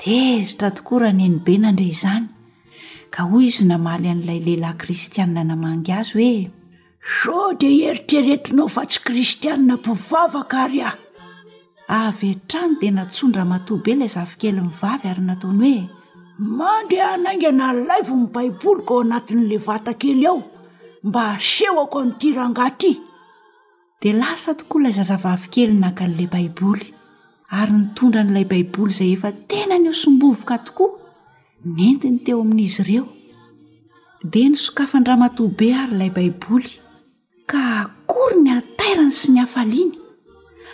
Tezitra tokoa Ranenibe nandre izany, ka hoy izy namaly an'ilay lehilahy kristianina namangy azy hoe, Sao dia eritreretinao fa tsy kristianina mpivavaka ary aho? Avy hatrany dia nantsoin-dramatoa be ilay zafikeliny vavy ary nataony hoe, Mandeha haingana alaivo ny Baiboliko ao anatin'ilay vatakely ao, mba hasehoko an'ity rangahy ity. dia lasa tokoa ilay zazavavy kely naka an'ilay Baiboly, ary nitondra an'ilay Baiboly izay efa tena nihosom-bovoka tokoa, nentiny teo amin'izy ireo. Dia nosokafan-dramatoa be àry ilay Baiboly, ka akory ny hatairany sy ny hafaliany!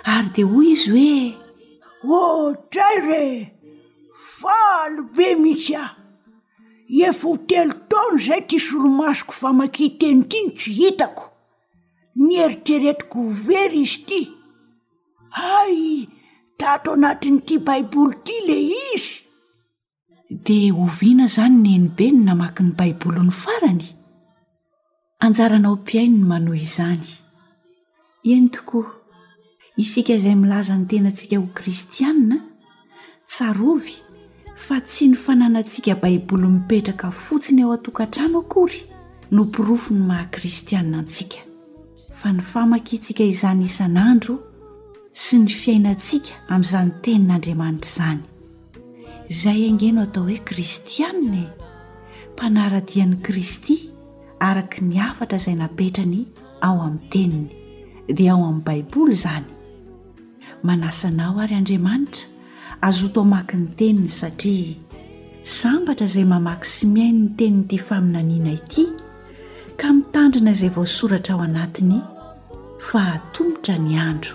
Ary dia hoy izy hoe, Oh, dray re! Faly be mihitsy aho! Efa ho telo taona izay ity solomasoko famakian-teny ity no tsy hitako! Nieritreretiko ho very izy ity. Hay, tato anatin'ity Baiboly ity ilay izy! Dia oviana izany nenibe ny namaky ny Baiboly ny farany? Anjaranao mpihaino ny manohy izany. Eny tokoa. Isika izay milaza ny tenantsika ho kristiana, tsarovy fa tsy ny fananantsika Baiboly mipetraka fotsiny ao an-tokantrano akory no porofo ny maha kristiana antsika, fa ny famakiantsika izany isan'andro sy ny fiainantsika amin'izany tenin'Andriamanitra izany. Izay ange no atao hoe kristiana e! Mpanara-dia an'i Kristy araka ny hafatra izay napetrany ao amin'ny teniny, dia ao amin'ny baiboly izany. Manasa anao ary Andriamanitra hazoto hamaky ny teniny satria sambatra izay mamaky sy mihaino ny tenin'ity faminaniana ity ka mitandrina izay voasoratra ao anatiny fa hahatomotra ny andro.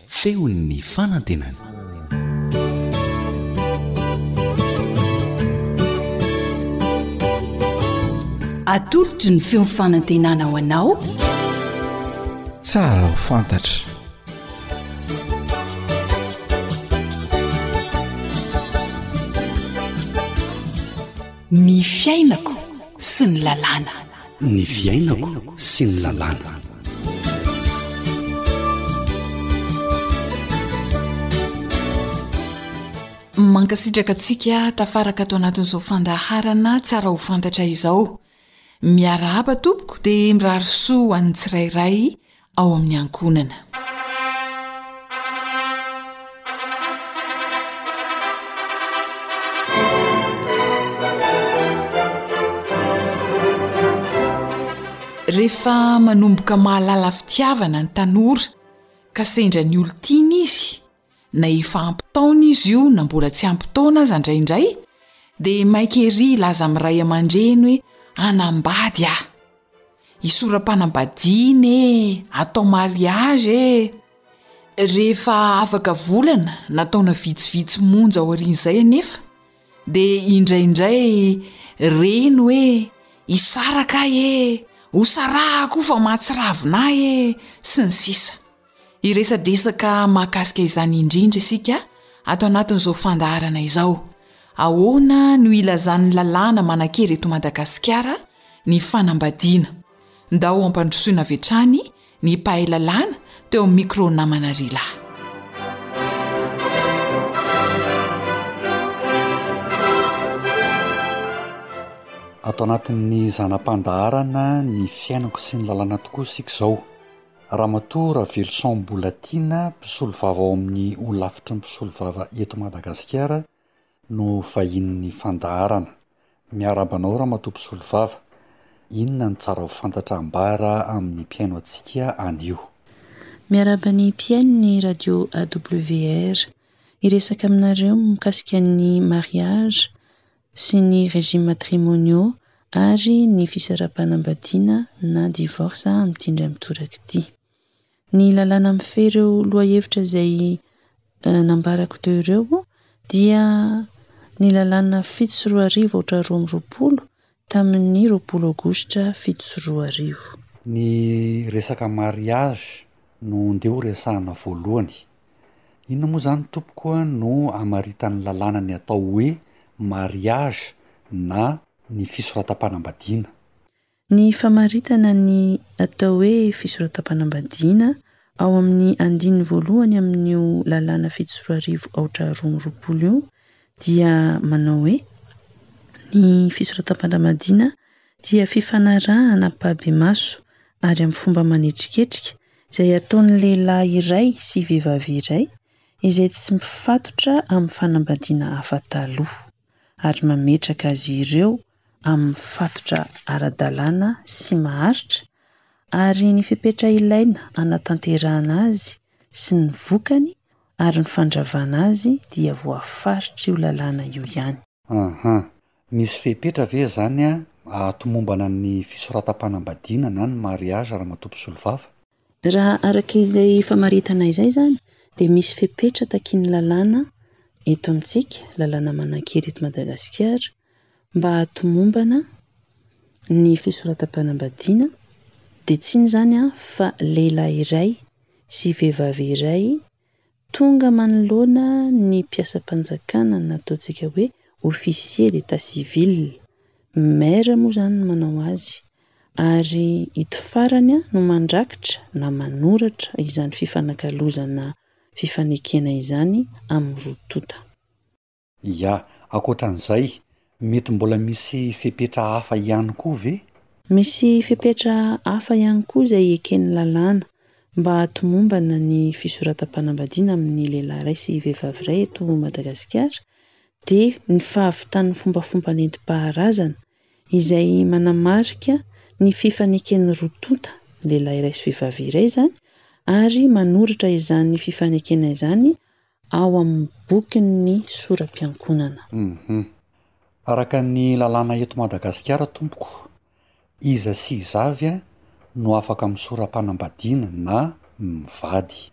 Feon'ny fanantenana. Atolotry ny feon'ny fanantenana ho anao. Tsara ho fantatra. Ny fiainako sy ny lalàna. ny fiainako sy ny lalàna. Mankasitraka antsika tafaraka ato anatin'izao fandaharana tsara ho fantatra izao. Miarahaba tompoko dia mirary soa ho an'ny tsirairay ao amin'ny ankohonana. Rehefa manomboka mahalala fitiavana ny tanora ka sendra ny olon-tiany izy, Na efa ampy taona izy io na mbola tsy ampy taona aza indraindray dia maika ery hilaza amin'ny ray aman-dreny hoe hanambady aho. Isora-panambadiana e! Atao mariage e! Rehefa afaka volana na taona vitsivitsy monja aorian'izay anefa dia indraindray reny hoe hisaraka aho e! Hosarahako io fa mahatsiravina ahy e! sy ny sisa. Hiresadresaka mahakasika izany indrindra isika ato anatin'izao fandaharana izao. Ahoana no ilazan'ny lalàna manan-kery eto Madagasikara ny fanambadiana? Ndao ampandrosoina avy hatrany ny mpahay lalàna teo amin'ny micro namana Rila. Ato anatin'ny zana-pandaharana ny fiainako sy ny lalàna tokoa isika izao. Ramatoa Raveloson Mbolatiana, mpisolovava ao amin'ny Holafitry ny mpisolovava eto Madagasikara no vahinin'ny fandaharana. Miarahaba anao Ramatoa mpisolovava. Inona no tsara ho fantatra ambara amin'ny mpihaino antsika anio? Miarahaba ny mpihaino ny radio AWR. Hiresaka aminareo mikasika ny mariage sy ny régimes matrimoniaux ary ny fisaraham-panambadiana na divorce amin'ity indray mitoraka ity. Ny lalàna mifehy ireo lohahevitra izay nambarako teo ireo dia ny lalàna fito sy roa arivo aotra roa amby roapolo tamin'ny roapolo aogositra fito sy roa arivo. Ny resaka mariage no ndeha ho resahana voalohany. Inona moa izany tompoko no hamaritan'ny lalàna ny atao hoe mariage na ny fisoratam-panambadiana? Ny famaritana ny atao hoe fisoratam-panambadiana ao amin'ny andininy voalohany amin'io lalàna fito sy roa arivo aotra roa amby roapolo io dia manao hoe Ny fisoratam-panambadiana dia fifanarahana ampahibemaso ary amin'ny fomba manetriketrika izay ataon'ny lehilahy iray sy vehivavy iray izay tsy mifatotra amin'ny fanambadiana hafa taloha, ary mametraka azy ireo amin'ny fatotra ara-dalàna sy maharitra, ary ny fepetra ilaina hanatanterahana azy sy ny vokany ary ny fandravana azy dia voafaritr'io lalàna io ihany. Uhum. Misy fepetra ve izany ahatomombana ny fisoratam-panambadiana na ny mariazy Ramatoa Mpisolovava? Raha araka izay famaritana izay izany dia misy fepetra takian'ny lalàna eto amintsika, lalàna manan-kery eto Madagasikara mba ahatomombana ny fisoratam-panambadiana dia tsy inona izany fa lehilahy iray sy vehivavy iray Tonga manoloana ny mpiasam-panjakana na ataontsika hoe officier d'état civil, maire moa izany no manao azy, ary ito farany no mandrakitra na manoratra izany fifanakalozana fifanekena izany amin'ny roa tonta. Ia, ankoatran'izay, mety mbola misy fepetra hafa ihany koa ve? Misy fepetra hafa ihany koa izay eken'ny lalàna mba hahatomombana ny fisoratam-panambadiana amin'ny lehilahy iray sy vehivavy iray eto Madagasikara dia ny fahavitan'ny fombafomba nentim-paharazana izay manamarika ny fifaneken'ny roa tonta, lehilahy iray sy vehivavy iray, izany ary manoratra izany fifanekena izany ao amin'ny bokin'ny soram-piankonana. Hum. Araka ny lalàna eto Madagasikara tompoko, iza sy iza avy no afaka misora-panambadiana na mivady?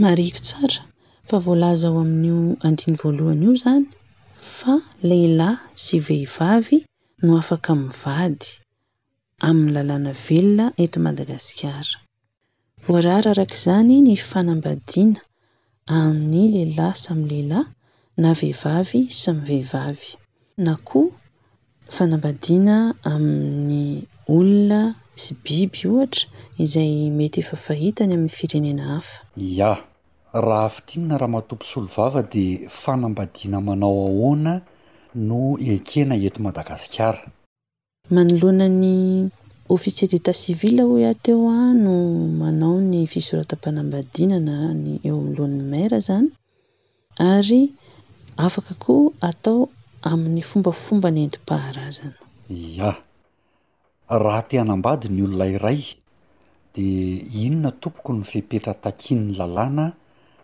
Marihiko tsara fa voalaza ao amin'io andiny voalohany io izany fa lehilahy sy vehivavy no afaka mivady amin'ny lalàna velona eto Madagasikara. Voarara araka izany ny fanambadiana amin'ny lehilahy samy lehilahy na vehivavy samy vehivavy na koa fanambadiana amin'ny olona sy biby ohatra izay mety efa fahita any amin'ny firenena hafa. Ya, raha fintinina Ramatoa Mpisolovava dia fanambadiana manao ahoana no ekena eto Madagasikara? Manoloana ny officier d'état civil hoy aho teo no manao ny fisoratam-panambadiana ny eo anoloan'ny maire izany ary afaka koa atao amin'ny fombafomba nentim-paharazana. Yah. Raha te hanambady ny olona iray dia inona tompoko no fepetra takian'ny lalàna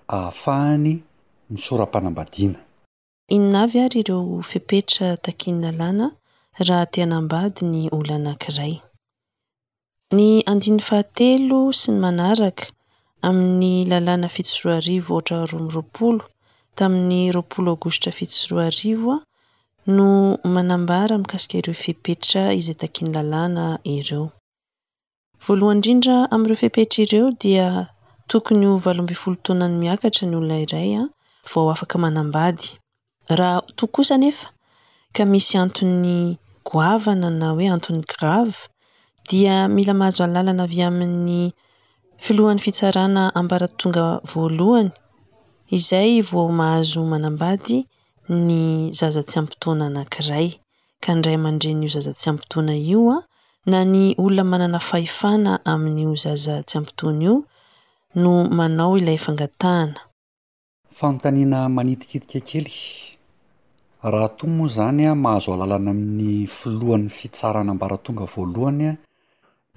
ahafahany misora-panambadiana? Inona avy ary ireo fepetra takian'ny lalàna raha te hanambady ny olona anankiray? Ny andininy fahatelo sy ny manaraka amin'ny lalàna fito sy roa arivo aotra roa amby roapolo tamin'ny roapolo aogositra fito sy roa arivo no manambara mikasika ireo fepetra izay takian'ny lalàna ireo. Voalohany indrindra amin'ireo fepetra ireo dia tokony ho valo ambin'ny folo taona no miakatra ny olona iray vao afaka manambady. Raha toa kosa anefa ka misy antony goavana na hoe antony grave dia mila mahazo alalana avy amin'ny filohan'ny fitsarana ambaratonga voalohany izay vao mahazo manambady ny zaza tsy ampy taona anankiray. ka ny ray aman-drenin'io zaza tsy ampy taona io na ny olona manana fahefana amin'io zaza tsy ampy taona io no manao ilay fangatahana. Fanontaniana manitikitika kely, Raha toa moa izany mahazo alalana amin'ny filohan'ny fitsarana ambaratonga voalohany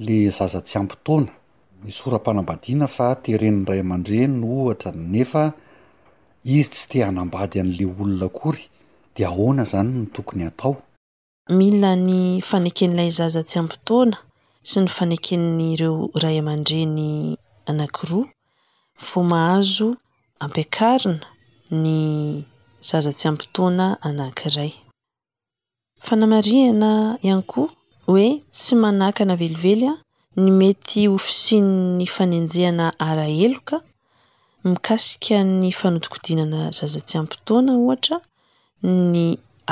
le zaza tsy ampy taona, ny sora-panambadiana fa teren'ny ray aman-dreniny ohatra nefa izy tsy te hanambady an'le olona akory de ahoana zany no tokony hatao? Mila ny faneken'ilay zaza tsy ampy taona sy ny faneken'ireo ray aman-dreny anankiroa vao mahazo ampiakarina ny zaza tsy ampy taona anankiray. Fanamarihana ihany koa hoe tsy manakana velively ny mety ho fisian'ny fanenjehana ara-heloka mikasika ny fanodinkodinana zaza tsy ampy taona ohatra ny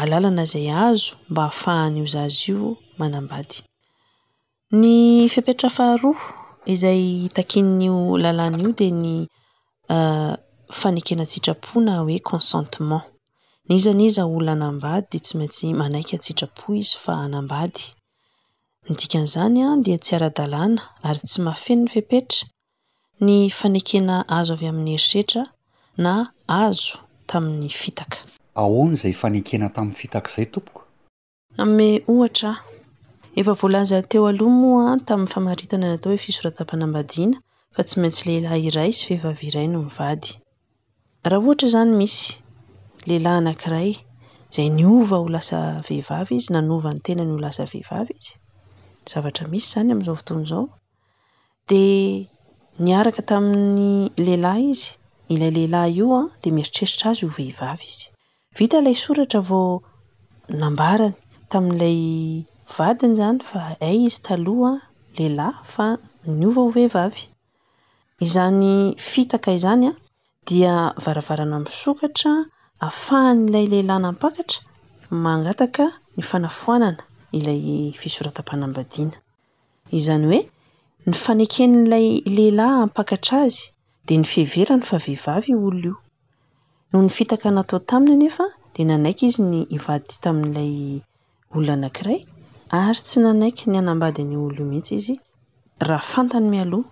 alalana izay azo mba ahafahan'io zaza io manambady. Ny fepetra faharoa izay takian'io lalàna io dia ny fanekena an-tsitrapo na hoe consentement. N'iza n'iza olona hanambady dia tsy maintsy manaiky an-tsitrapo izy fa hanambady. Ny dikan'izany dia tsy ara-dalàna ary tsy mahafeno ny fepetra ny fanekena azo avy amin'ny herisetra na azo tamin'ny fitaka. Ahoana izay fanekena tamin'ny fitaka izay tompoko? Hanome ohatra aho. Efa voalaza teo aloha moa tamin'ny famaritana natao hoe fisoratam-panambadiana fa tsy maintsy lehilahy iray sy vehivavy iray no mivady. Raha ohatra izany misy lehilahy anankiray izay niova ho lasa vehivavy izy, nanova ny tenany ho lasa vehivavy izy, zavatra misy izany amin'izao fotoana izao, dia niaraka tamin'ny lehilahy izy, ilay lehilahy io dia mieritreritra azy ho vehivavy izy. Vita ilay soratra vao nambarany tamin'ilay vadiny izany fa hay izy taloha lehilahy fa niova ho vehivavy. Izany fitaka izany dia varavarana misokatra ahafahan'ilay lehilahy nampakatra mangataka ny fanafoanana ilay fisoratam-panambadiana. Izany hoe ny faneken'ilay lehilahy hampakatra azy dia ny fiheverany fa vehivavy io olona io. Noho ny fitaka natao taminy anefa dia nanaiky izy ny hivady tamin'ilay olona anankiray ary tsy nanaiky ny hanambady an'io olona io mihitsy izy raha fantany mialoha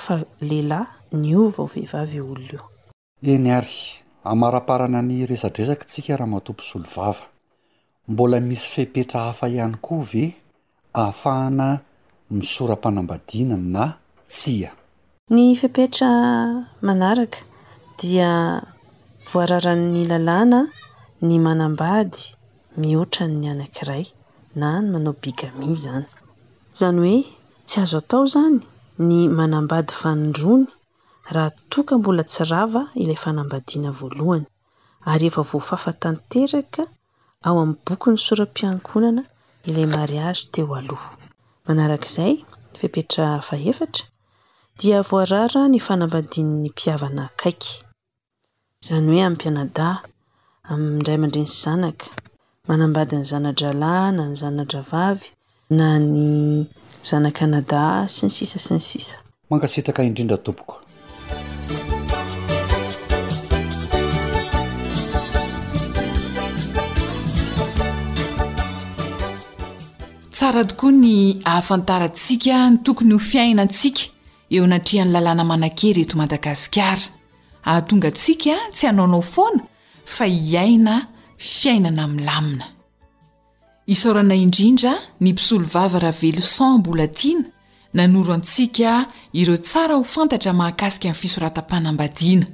fa lehilahy niova ho vehivavy io olona io. Eny ary, hamaraparana ny resadresaky tsika Ramatoa mpisolovava. Mbola misy fepetra hafa ihany koa ve ahafahana misora-panambadiana na tsia? Ny fepetra manaraka dia voararan'ny lalàna ny manambady mihoatra ny anankiray na ny manao bigamie izany. Izany hoe tsy azo atao izany ny manambady fanindroany raha toa ka mbola tsy rava ilay fanambadiana voalohany. ary efa voafafa tanteraka ao amin'ny bokin'ny soram-piankohonana ilay mariazy teo aloha. Manaraka izay, fepetra fahefatra, dia voarara ny fanambadian'ny mpihavana akaiky. Izany hoe amim-pianadahy, amin'ny ray aman-dreny sy zanaka, manambady ny zana-drahalahy na ny zana-drahavavy na ny zanak'anadà sy ny sisa sy ny sisa. Mankasitraka indrindra tompoko. Tsara tokoa ny ahafantarantsika ny tokony ho fiainantsika eo anatrehan'ny lalàna manan-kery eto Madagasikara. Hahatonga antsika tsy hanaonao foana fa hiaina fiainana milamina. Isaorana indrindra ny Mpisolovava Raveloson Mbolatiana nanoro antsika ireo tsara ho fantatra mahakasika ny fisoratam-panambadiana.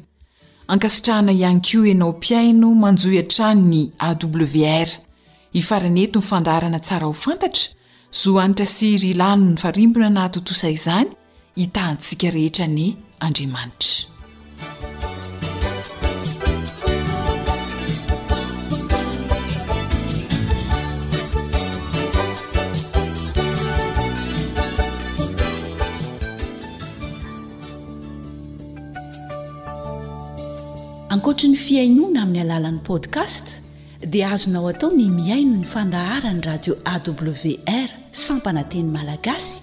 Ankasitrahana ihany koa ianao mpihaino manjohy hatrany ny AWR. Hifarana eto ny fandaharana Tsara ho fantatra, Zo Hanitra sy Ry Lalo Nifarimbona nahatontosa izany, hitahantsika rehetra anie Andriamanitra. Ankoatry ny fihainoana amin'ny alalan'ny podcast dia azonao atao ny mihaino ny fandaharan'ny radio AWR sampana teny malagasy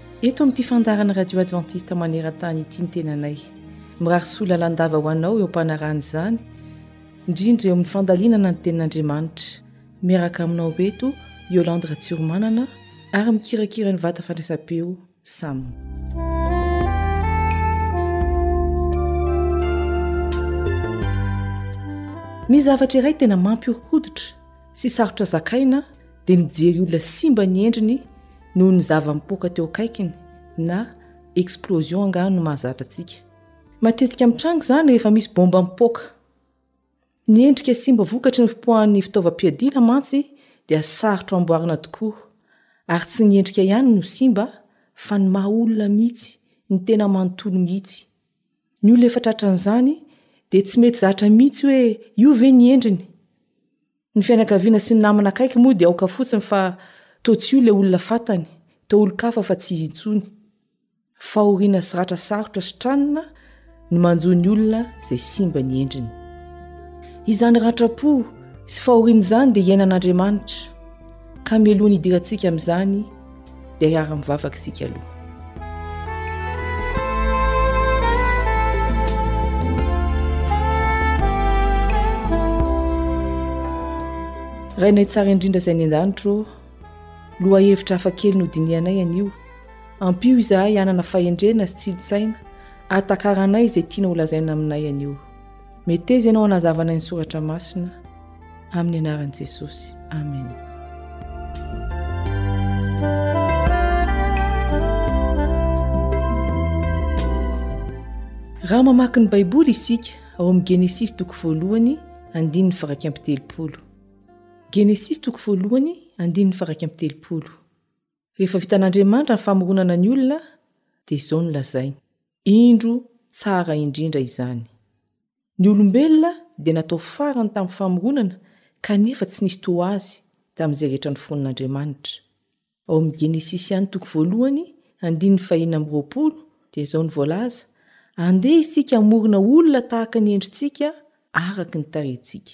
Eto amin'ity fandaharan'ny Radio Adventiste maneran-tany ity ny tenanay. Mirary soa lalandava ho anao eo am-panarahana izany, indrindra eo amin'ny fandalinana ny tenin'Andriamanitra. Miaraka aminao eto Yolande Ratsiromanana ary mikirakira ny vata fandraisam-peo Sam. Misy zavatra iray tena mampihoron-koditra sy sarotra zakaina dia nijery olona simba ny endriny noho ny zava-mipoaka teo akaikiny na explosion angaha no mahazatra antsika. Matetika mitranga izany rehefa misy bomba mipoaka. Ny endrika simba vokatry ny fipoahan'ny fitaovam-piadiana mantsy dia sarotra amboarina tokoa ary tsy ny endrika ihany no simba fa ny maha olona mihitsy, ny tena manontolo mihitsy. Ny olona efa tratran'izany dia tsy mety zatra mihitsy hoe io ve ny endriny? Ny fianakaviana sy ny namana akaiky moa dia aoka fotsiny fa toa tsy io ilay olona fantany, toa olon-kafa fa tsy izy intsony. Fahoriana sy ratra sarotra sitranina ny manjo ny olona izay simba ny endriny. Izany ratram-po sy fahoriana izany dia iainan'Andriamanitra, ka melohany hidirantsika amin'izany dia hiara mivavaka isika aloha rainay tsara indrindra izay ny an-danitro loha hevitra hafakely no dinianay anio ampio izahay hanana fahendrena sy tsilotsaina atakaranay izay tiana holazaina aminay anio Meteza ianao hanazavana ny soratra masina amin'ny anaran'i Jesosy. Amen. Raha mamaky ny Baiboly isika ao amin'ny Genesisy toko voalohany andininy faraky ampitelopolo. Genesisy toko voalohany andininy faraky ampitelopolo. Rehefa vitan'Andriamanitra ny famoronana ny olona dia izao no lazainy, Indro tsara indrindra izany. Ny olombelona dia natao farany tamin'ny famoronana kanefa tsy nisy toa azy tamin'izay rehetra noforonin'Andriamanitra. Ao amin'ny Genesisy ihany toko voalohany andininy fahenina amby roapolo dia izao no voalaza, Andeha isika hamorona olona tahaka ny endritsika araka ny tarehintsika.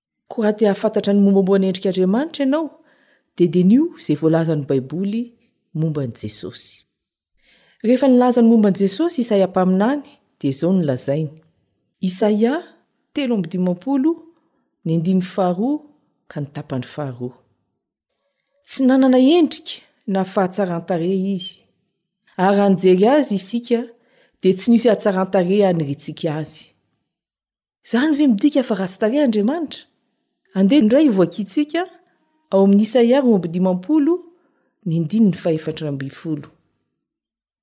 Koa te hahafantatra ny mombamomba ny endrik'Andriamanitra ianao, dia diniho izay voalazan'ny Baiboly momba an'i Jesosy. Rehefa nilaza ny momba an'i Jesosy Isaia mpaminany, dia izao no lazainy. Isaia telo amby dimampolo, ny andininy faharoa ka ny tapany faharoa. Tsy nanana endrika na fahatsaran-tarehy izy, ary raha nijery azy isika, dia tsy nisy hatsaran-tarehy haniriantsika azy. Izany ve midika fa ratsy tarehy Andriamanitra? Andeha indray hivoakintsika ao amin'ny Isaia roa amby dimampolo ny andininy fahefatra ambin'ny folo.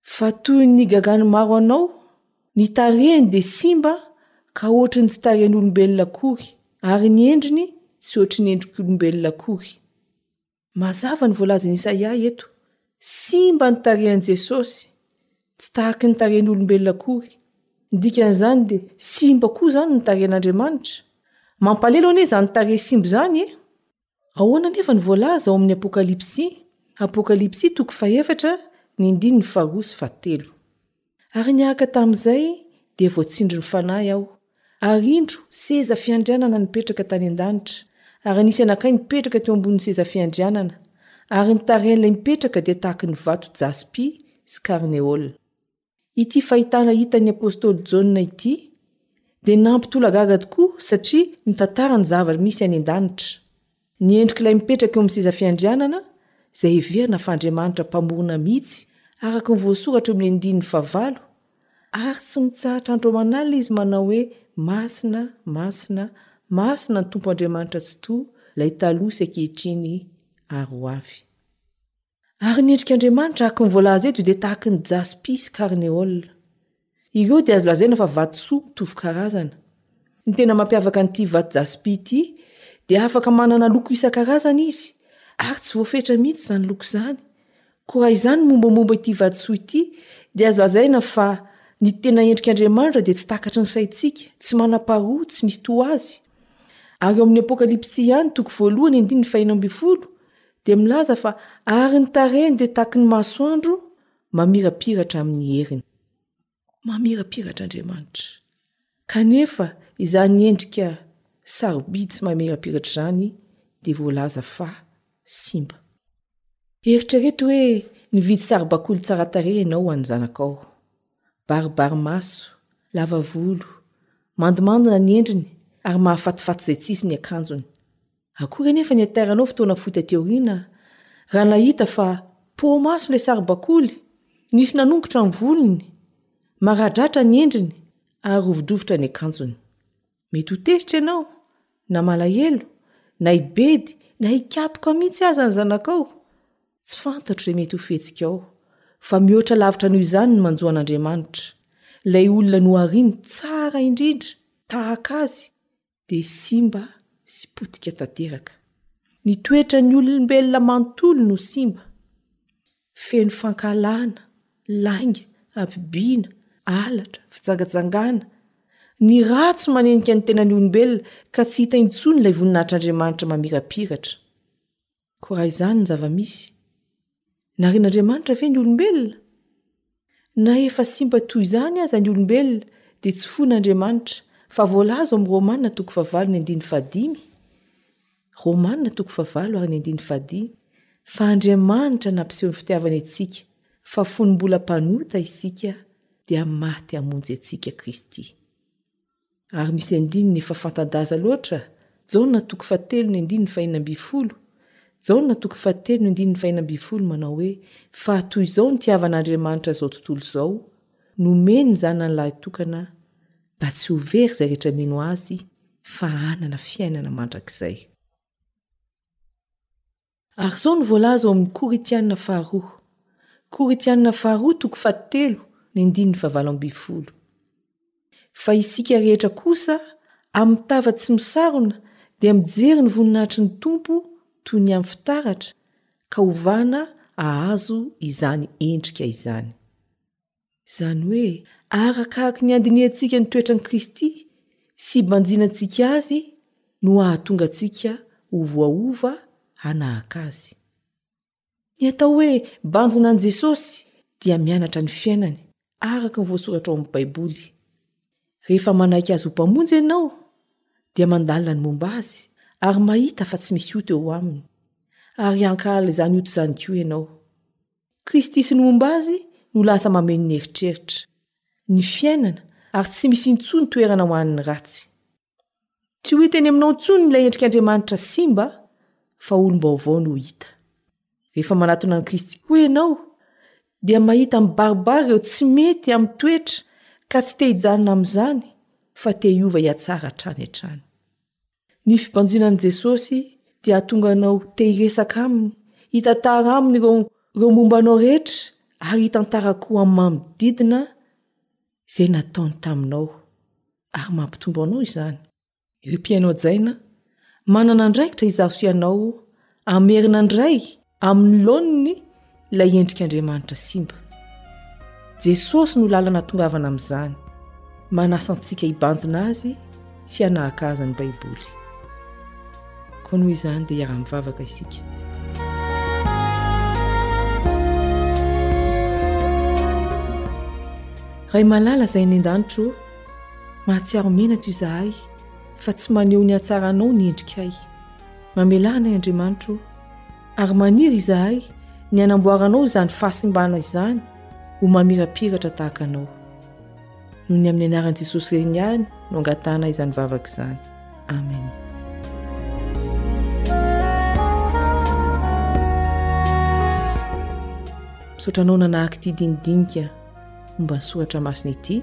Fa toy ny gagan'ny maro anao, ny tarehiny dia simba ka hoatry ny tsy tarehin'olombelona akory, ary ny endriny tsy hoatry ny endrik'olombelona akory. Mazava ny voalazan'i Isaia eto, simba ny tarehin'i Jesosy, tsy tahaky ny tarehin'olombelona akory. Ny dikan'izany dia simba koa izany ny tarehin'Andriamanitra. Mampalelo anie izany tarehy simba izany e! Ahoana anefa ny voalaza ao amin'ny Apokalypsy, Apokalypsy toko fahefatra ny andininy faharoa sy fahatelo. Ary niaraka tamin'izay dia voatsindrin'ny Fanahy aho, ary indro seza fiandrianana nipetraka tany an-danitra, ary nisy anankiray nipetraka teo ambonin'ny seza fiandrianana, ary ny tarehin'ilay mipetraka dia tahaka ny vato jaspy sy karneola. Ity fahitana hitan'ny apostoly Jaona ity dia nampitolagaga tokoa satria mitantara ny zavatra misy any an-danitra. Ny endrik'ilay mipetraka eo amin'ny seza fiandrianana, izay heverina fa Andriamanitra Mpamorona mihitsy, araka ny voasoratra eo amin'ny andininy fahavalo, Ary tsy mitsahatra andro aman'alina izy manao hoe, Masina, masina, masina ny Tompo Andriamanitra Tsitoha, ilay taloha sy ankehitriny ary ho avy. Ary ny endrik' Andriamanitra, araka ny voalaza eto, dia tahaka ny jaspy sy karneola. Ireo dia azo lazaina fa vatosoa mitovy karazana. Ny tena mampiavaka an'ity vato jaspy ity dia afaka manana loko isan-karazany izy, ary tsy voafetra mihitsy izany loko izany. Koa raha izany no mombamomba ity vatosoa ity, dia azo lazaina fa ny tena endrik' Andriamanitra dia tsy takatry ny saintsika, tsy manam-paroa, tsy misy toa azy. Ary ao amin'ny Apokalypsy ihany, toko voalohany, andininy fahenina ambin'ny folo, dia milaza fa ary ny tarehiny dia tahaky ny masoandro mamirapiratra amin' ny heriny. Mamirapiratra Andriamanitra. Kanefa izany endrika sarobidy sy mamirapiratra izany dia voalaza fa simba. Eritrereto hoe nividy saribakoly tsara tarehy ianao ho an'ny zanakao. Baribary maso, lava volo, mandimandina ny endriny ary mahafatifaty izay tsy hisy ny akanjony. Akory anefa ny hataranao fotoana fohy taty aoriana raha nahita fa poa-maso ilay saribakoly, nisy nanongotra ny volony, maradratra ny endriny ary rovidrovitra ny akanjony. Mety ho tezitra ianao, na malahelo, na hibedy, na hikapoka mihitsy aza ny zanakao. Tsy fantatro izay mety ho fihetsikao, fa mihoatra lavitra noho izany ny manjo an'Andriamanitra, ilay olona nohariny tsara indrindra tahaka azy dia simba sy potika tanteraka. Ny toetran'ny olombelona manontolo no simba. Feno fankahalana, lainga, habibiana, halatra, fijangajangana. Ny ratsy manenika ny tenan'ny olombelona ka tsy hita intsony ilay voninahitr'Andriamanitra mamirapiratra. Koa raha izany ny zava-misy, narin'Andriamanitra ve ny olombelona? Na efa simba toy izany aza ny olombelona, dia tsy fona Andriamanitra, fa voalaza ao amin'ny Romana toko fahavalo ny andininy fahadimy, Romana toko fahavalo ary ny andininy fahadimy, fa Andriamanitra nampiseho ny fitiavany antsika, fa fony mbola mpanota isika, dia maty hamonjy antsika Kristy. Ary misy andininy efa fanta-daza loatra, Jaona toko fahatelo ny andininy fahena ambin'ny folo, Jaona toko fahatelo ny andininy fahena ambin'ny folo manao hoe, Fa toy izao ny tiavan'Andriamanitra izao tontolo izao, nomeny ny Zanany Lahitokana, mba tsy ho very izay rehetra mino Azy, fa hanana fiainana mandrakizay. Ary izao no voalaza ao amin'ny Korintiana faharoa, Korintiana faharoa toko fahatelo ny andininy fahavalo ambin'ny folo, Fa isika rehetra kosa amin'ny tava tsy misarona dia mijery ny voninahitry ny Tompo toy ny amin'ny fitaratra, ka hovana hahazo izany endrika izany. izany hoe arakaraky ny andinihantsika ny toetran'i Kristy sy banjinantsika azy no hahatonga antsika ho voaova hanahaka azy. Ny atao hoe banjina an'i Jesosy dia mianatra ny fiainany araka ny voasoratra ao amin'ny Baiboly. Rehefa manaiky azy ho Mpamonjy ianao, dia mandalina ny momba azy ary mahita fa tsy misy ota eo aminy, ary hankahala izany ota izany koa ianao. Kristy sy ny momba Azy no lasa mameno ny eritreritra, ny fiainana, ary tsy misy intsony toerana ho an'ny ratsy. Tsy ho hita eny aminao intsony ilay endrik'Andriamanitra simba, fa olom-baovao no hita. Rehefa manatona an'i Kristy koa ianao, dia mahita mibaribary ireo tsy mety amin'ny toetra ka tsy te hijanona amin'izany, fa te hiova hihatsara hatrany hatrany. Ny fibanjinan'i Jesosy dia hahatonga anao te hiresaka Aminy, hitantara Aminy ireo momba anao rehetra, ary hitantara koa amin'ny manodidina izay nataony taminao, ary mampitombo anao izany. Ry mpihaino hajaina, manana andraikitra hizaso ianao Hamerina indray amin'ny laoniny ilay endrik'Andriamanitra simba. Jesosy no lalana atongavana amin'izany. Manasa antsika hibanjina azy sy hanahaka azy ny Baiboly. Koa noho izany dia hiara-mivavaka isika. Ray malala izay any an-danitro, mahatsiaro menatra izahay fa tsy maneho ny hatsaranao ny endrikay. Mamelà anay Andriamanitra o, ary maniry izahay ny hanamboaranao izany fahasimbana izany ho mamirapiratra tahaka anao. Noho ny amin'ny anaran'i Jesosy reny ihany no angatahanay izany vavaka izany. Amen. misaotra anao nanahaky ity dinidinika momba ny soratra masina ity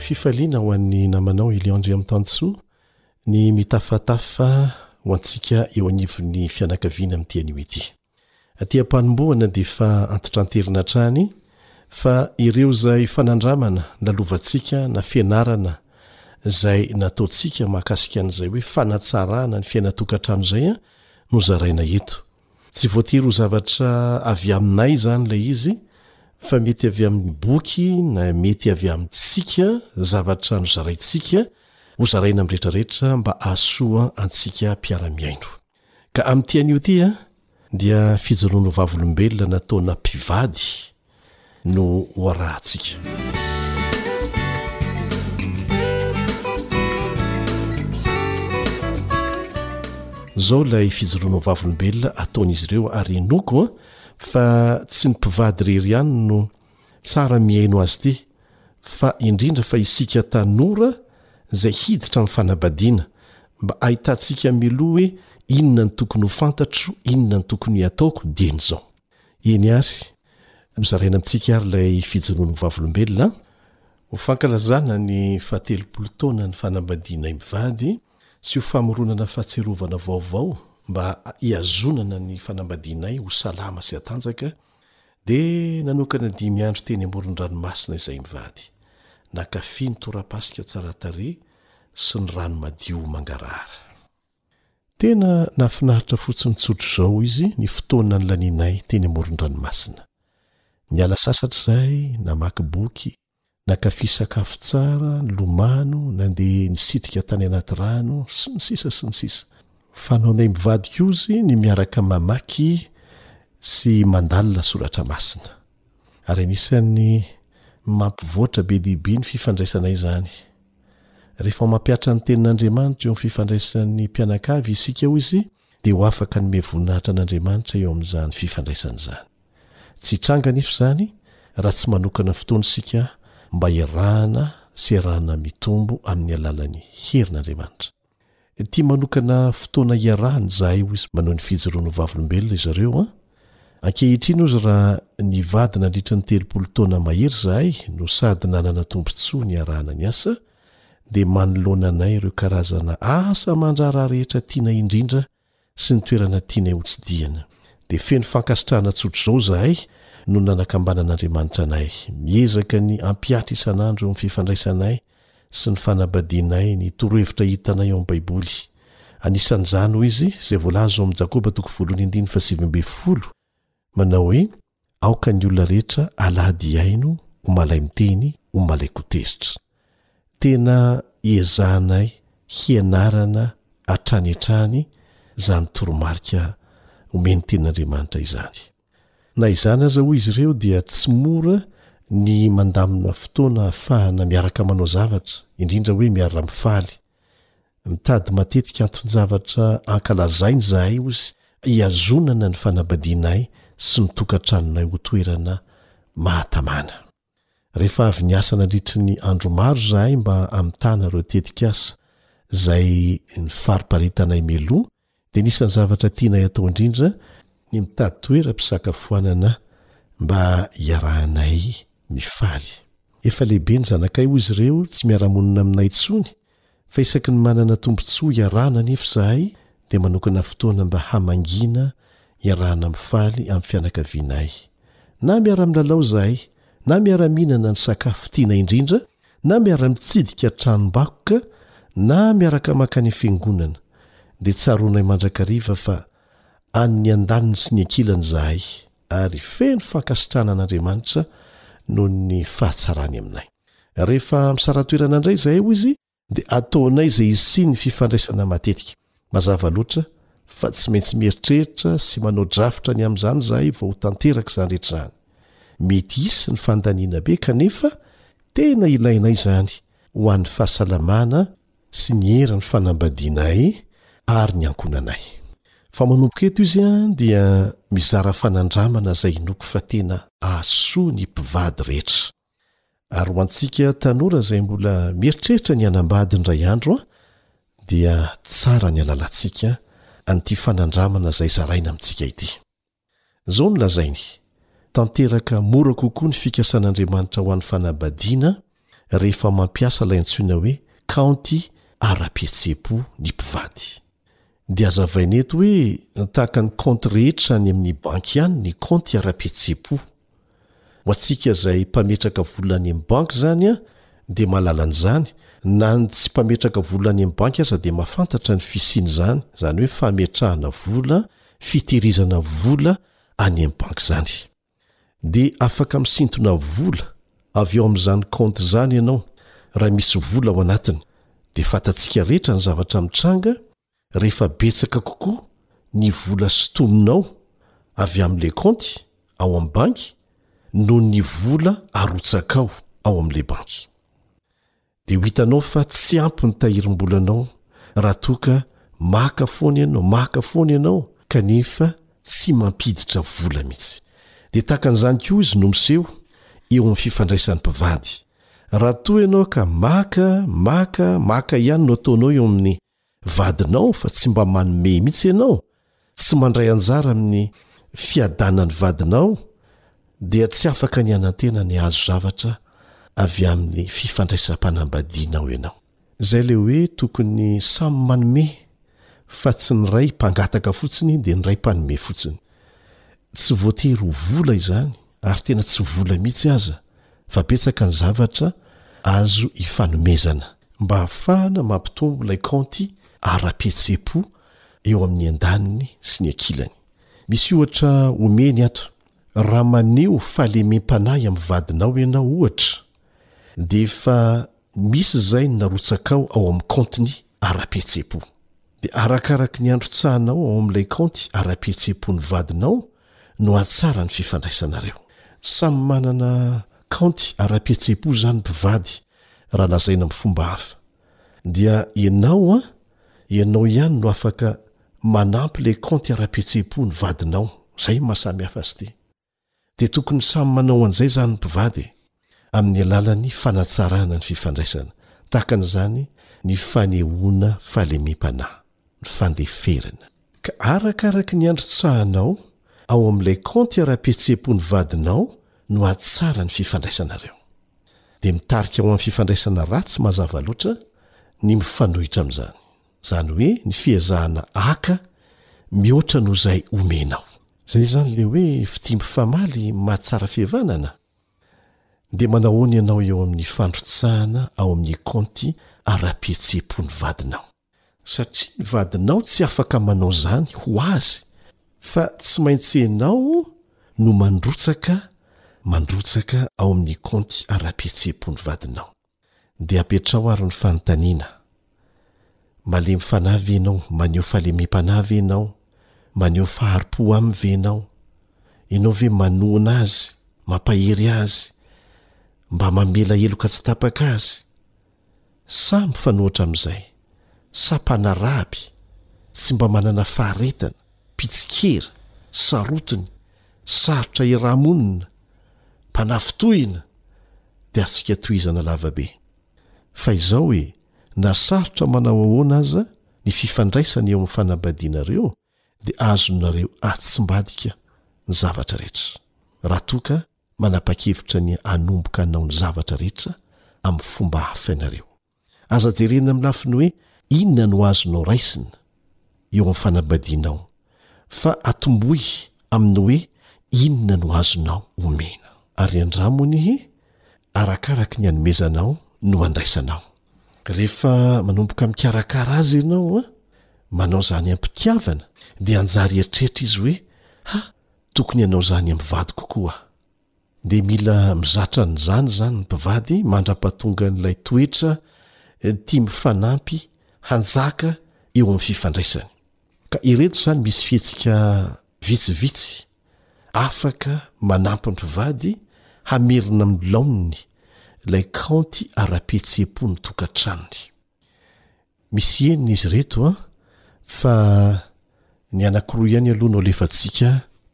Fifaliana ho an'ny namanao Elion Andriamitansoa ny mitafatafa ho antsika eo anivon'ny fianakaviana amin'ity anio ity. Aty am-panombohana dia efa antitranterina hatrany fa ireo izay fanandramana lalovantsika na fianarana izay nataontsika mahakasika an'izay hoe fanatsarana ny fiainan-tokantrano izay no zaraina eto. Tsy voatery ho zavatra avy aminay izany ilay izy, fa mety avy amin'ny boky na mety avy amintsika, zavatra nozaraintsika, hozaraina amin'ny rehetrarehetra mba hahasoa antsika mpiara-mihaino. Ka amin'ity anio ity dia fijoroana ho vavolombelona nataona mpivady no ho arahantsika. Zao ilay fijoroana ho vavolombelona ataon'izy ireo ary henoko an, fa tsy ny mpivady irery ihany no tsara mihaino azy ity fa indrindra fa isika tanora izay hiditra amin'ny fanabadiana mba ahitantsika miloha hoe inona no tokony ho fantatro, inona no tokony hataoko, dieny izao. Eny àry, nozaraina amintsika àry ilay fijoroan'ny Vavolombelona an! Ho fankalazana ny fahatelopolo taonan'ny fanambadianay mivady sy ho famoronana fahatsiarovana vaovao mba hihazonana ny fanambadianay ho salama sy hatanjaka, dia nanokana dimy andro teny amoron-dranomasina izahay mivady. Nankafy ny torapasika tsara tarehy sy ny rano madio mangarahara. Tena nahafinaritra fotsiny tsotra izao izy ny fotoana nilanianay teny amoron-dranomasina. Niala sasatra izahay, namaky boky, nankafy sakafo tsara, nilomano, nandeha nisitrika tany anaty rano, sy ny sisa sy ny sisa. Fanaonay mivady kozy ny miaraka mamaky sy mandalina soratra masina. ary anisan'ny mampivoatra be dia be ny fifandraisana izany. Rehefa mampihatra ny Tenin'Andriamanitra eo amin'ny fifandraisan'ny mpianakavy isika, hoy izy, dia ho afaka hanome voninahitra an'Andriamanitra eo amin'izany fifandraisana izany. Tsy hitranga anefa izany raha tsy manokana fotoana isika mba iarahana sy iarahana mitombo amin'ny alalan'ny herin'Andriamanitra. Tia manokana fotoana hiarahana izahay hozy manohy ny fijoroany ho vavolombelona izy ireo an! Ankehitriny hozy raha nivady nandritra ny telopolo taona mahery izahay no sady nanana tombontsoa niarahana ny asa dia manoloana anay ireo karazana asa aman-draharaha rehetra tianay indrindra sy ny toerana tianay hotsidihina. Dia feno fankasitrahana tsotr'izao izahay no nanakambanan'Andriamanitra anay. Miezaka ny hampihatra isan'andro eo amin'ny fifandraisanay sy ny fanabadianay ny torohevitra hitanay ao amin'ny Baiboly. Anisan'izany, hoy izy, izay voalaza ao amin'ny Jakoba toko voalohany andininy fahasivy ambin'ny folo, manao hoe, Aoka ny olona rehetra alahady hihaino ho malai-miteny, ho malaikotezitra. Tena iezahanay hianarana hatrany hatrany izany toromarika omen'ny Tenin'Andriamanitra izany. Na izany aza, hoy izy ireo, dia tsy mora ny mandamina fotoana ahafahana miaraka manao zavatra, indrindra hoe miara-mifaly, Mitady matetika anton-javatra ankalazaina izahay, hoy izy, hihazonana ny fanambadianay sy ny tokantranonay ho toerana mahatamana. Rehefa avy niasa nandritry ny andro maro izahay mba hamitana ireo tetikasa izay ny fari-paritanay mialoha Dia anisan'ny zavatra tianay atao indrindra ny mitady toeram-pisakafoanana mba hiarahanay mifaly. Efa lehibe ny zanakay hoy izy ireo, tsy miara-monina aminay intsony, fa isaky ny manana tombontsoa iarahana anefa izahay dia manokana fotoana mba hamangiana iarahana mifaly amin'ny fianakavianay. Na miara-milalao izahay, na miara-mihinana ny sakafo tianay indrindra na miara-mitsidika tranom-bakoka na miaraka mankany fiangonana dia tsaroanay mandrakariva fa any ny andaniny sy ny ankilany izahay ary feno fankasitrahana an'Andriamanitra noho ny fahatsarany aminay. Rehefa misara-toerana indray izahay hoy izy dia ataonay izay hisian'ny fifandraisana matetika. Mazava loatra fa tsy maintsy mieritreritra sy manao drafitra ny amin'izany izahay vao ho tanteraka izany rehetra izany. Mety hisy ny fandaniana be kanefa tena ilainay izany ho an'ny fahasalamana sy ny eran'ny fanambadianay ary ny ankohonanay. Fa manomboka eto izy dia mizara fanandramana izay inoako fa tena hahasoa ny mpivady rehetra. Ary ho antsika tanora izay mbola mieritreritra ny hanambady indray andro an, dia tsara ny halalantsika an'ity fanandramana izay zaraina amintsika ity. Izao no lazainy, Tanteraka mora kokoa ny fikasan'Andriamanitra ho an'ny fanabadiana rehefa mampiasa ilay antsoina hoe kaonty ara-pihetseham-po ny mpivady. Dia hazavaina eto hoe tahaka ny kaonty rehetra any amin'ny banky ihany ny kaonty ara-pihetseham-po. Ho antsika izay mpametraka vola any amin'ny banky izany dia mahalala an'izany, na ny tsy mpametraka vola any amin'ny banky aza dia mahafantatra ny fisian'izany, izany hoe fametrahana vola, fitehirizana vola any amin'ny banky izany. dia afaka misintona vola avy ao amin'izany kaonty izany ianao raha misy vola ao anatiny, dia fantatsika rehetra ny zavatra mitranga rehefa betsaka kokoa ny vola sintominao avy amin'ilay kaonty ao amin'ny banky noho ny vola arotsakao ao amin'ilay banky. Dia ho hitanao fa tsy ampy ny tahirim-bolanao raha toa ka maka foana ianao, maka foana ianao kanefa tsy mampiditra vola mihitsy. Dia tahaka an'izany koa izy no miseho eo amin'ny fifandraisan'ny mpivady. Raha toa ianao ka maka, maka, maka ihany no ataonao eo amin'ny. Vadinao fa tsy mba manome mihitsy ianao, tsy mandray anjara amin'ny fiadanan'ny vadinao dia tsy afaka ny hanantena ny hahazo zavatra avy amin'ny fifandraisam-panambadianao ianao. Izay ilay hoe tokony samy manome fa tsy ny iray mpangataka fotsiny dia ny iray mpanome fotsiny. Tsy voatery ho vola izany. ary tena tsy vola mihitsy aza fa betsaka ny zavatra azo ifanomezana mba hahafahana mampitombo ilay kaonty ara-pihetseham-po eo amin'ny andaniny sy ny ankilany. Misy ohatra omeny ato, Raha maneho fahalemem-panahy amin'ny vadinao ianao, ohatra, dia efa Misy izay ny narotsakao ao amin'ny kaontiny ara-pihetseham-po. Dia arakaraky ny androtsahanao ao amin'ilay kaonty ara-pihetseham-pon'ny vadinao no hahatsara ny fifandraisanareo. Samy manana kaonty ara-pihetseham-po izany mpivady raha lazaina amin'ny fomba hafa. Dia ianao an, ianao ihany no afaka manampy ilay kaonty ara-pihetseham-pon'ny vadinao. Izay ny maha samy hafa azy ity. dia tokony samy manao an'izay izany ny mpivady e! amin'ny alalan'ny fanatsarana ny fifandraisana, tahaka an'izany ny fanehoana fahalemem-panahy, ny fandeferana. Ka arakaraky ny androtsahanao ao amin'ilay kaonty ara-pihetseham-pon'ny vadinao no hahatsara ny fifandraisanareo. Dia mitarika ho amin'ny fifandraisana ratsy mazava loatra ny mifanohitra amin'izany. Izany hoe ny fiezahana haka mihoatra noho izay omenao. Izay izany ilay hoe fitia mifamaly mahatsara fihavanana? Dia manao ahoana ianao eo amin'ny fandrotsahana ao amin'ny kaonty ara-pihetseham-po ny vadinao? Satria ny vadinao tsy afaka manao izany ho azy fa tsy maintsy ianao no mandrotsaka mandrotsaka ao amin'ny kaonty ara-pihetseham-po ny vadinao. Dia apetraho ary ny fanontaniana, Malemy fanahy ve ianao? Maneho fahalemem-panahy ve ianao? Maneho fahari-po aminy ve ianao? Ianao ve manohina azy, mampahery azy, mba mamela heloka tsy tapaka azy? Sa mifanohitra amin'izay? Sa mpanaraby, tsy mba manana faharetana? mpitsikera, sarotiny, sarotra hirahamonina, mpanafintohina, dia asika tohizana lavabe. Fa izao e, na sarotra manao ahoana aza ny fifandraisana eo amin'ny fanambadianareo dia azonareo atsimbadika ny zavatra rehetra, raha toa ka manapa-kevitra ny hanomboka hanao ny zavatra rehetra amin'ny fomba hafa ianareo. Aza jerena amin'ny lafiny hoe inona no azonao raisina eo amin'ny fanambadianao, fa atombohy amin'ny hoe inona no azonao omena. Ary andramo ny hoe arakaraky ny anomezanao no handraisanao. Rehefa manomboka mikarakara azy ianao, manao izany am-pitiavana, dia hanjary hieritreritra izy hoe, Ha, tokony hanao izany amin'ny vadiko koa aho. dia mila mizatra an'izany izany ny mpivady mandra-pahatongan'ilay toetra tia mifanampy hanjaka eo amin'ny fifandraisany. Ka ireto izany misy fihetsika vitsivitsy afaka manampy ny mpivady hamerina amin'ny laoniny ilay kaonty ara-pihetseham-pon'ny tokantranony. Misy enina izy ireto an, fa ny anankiroa ihany aloha no alefantsika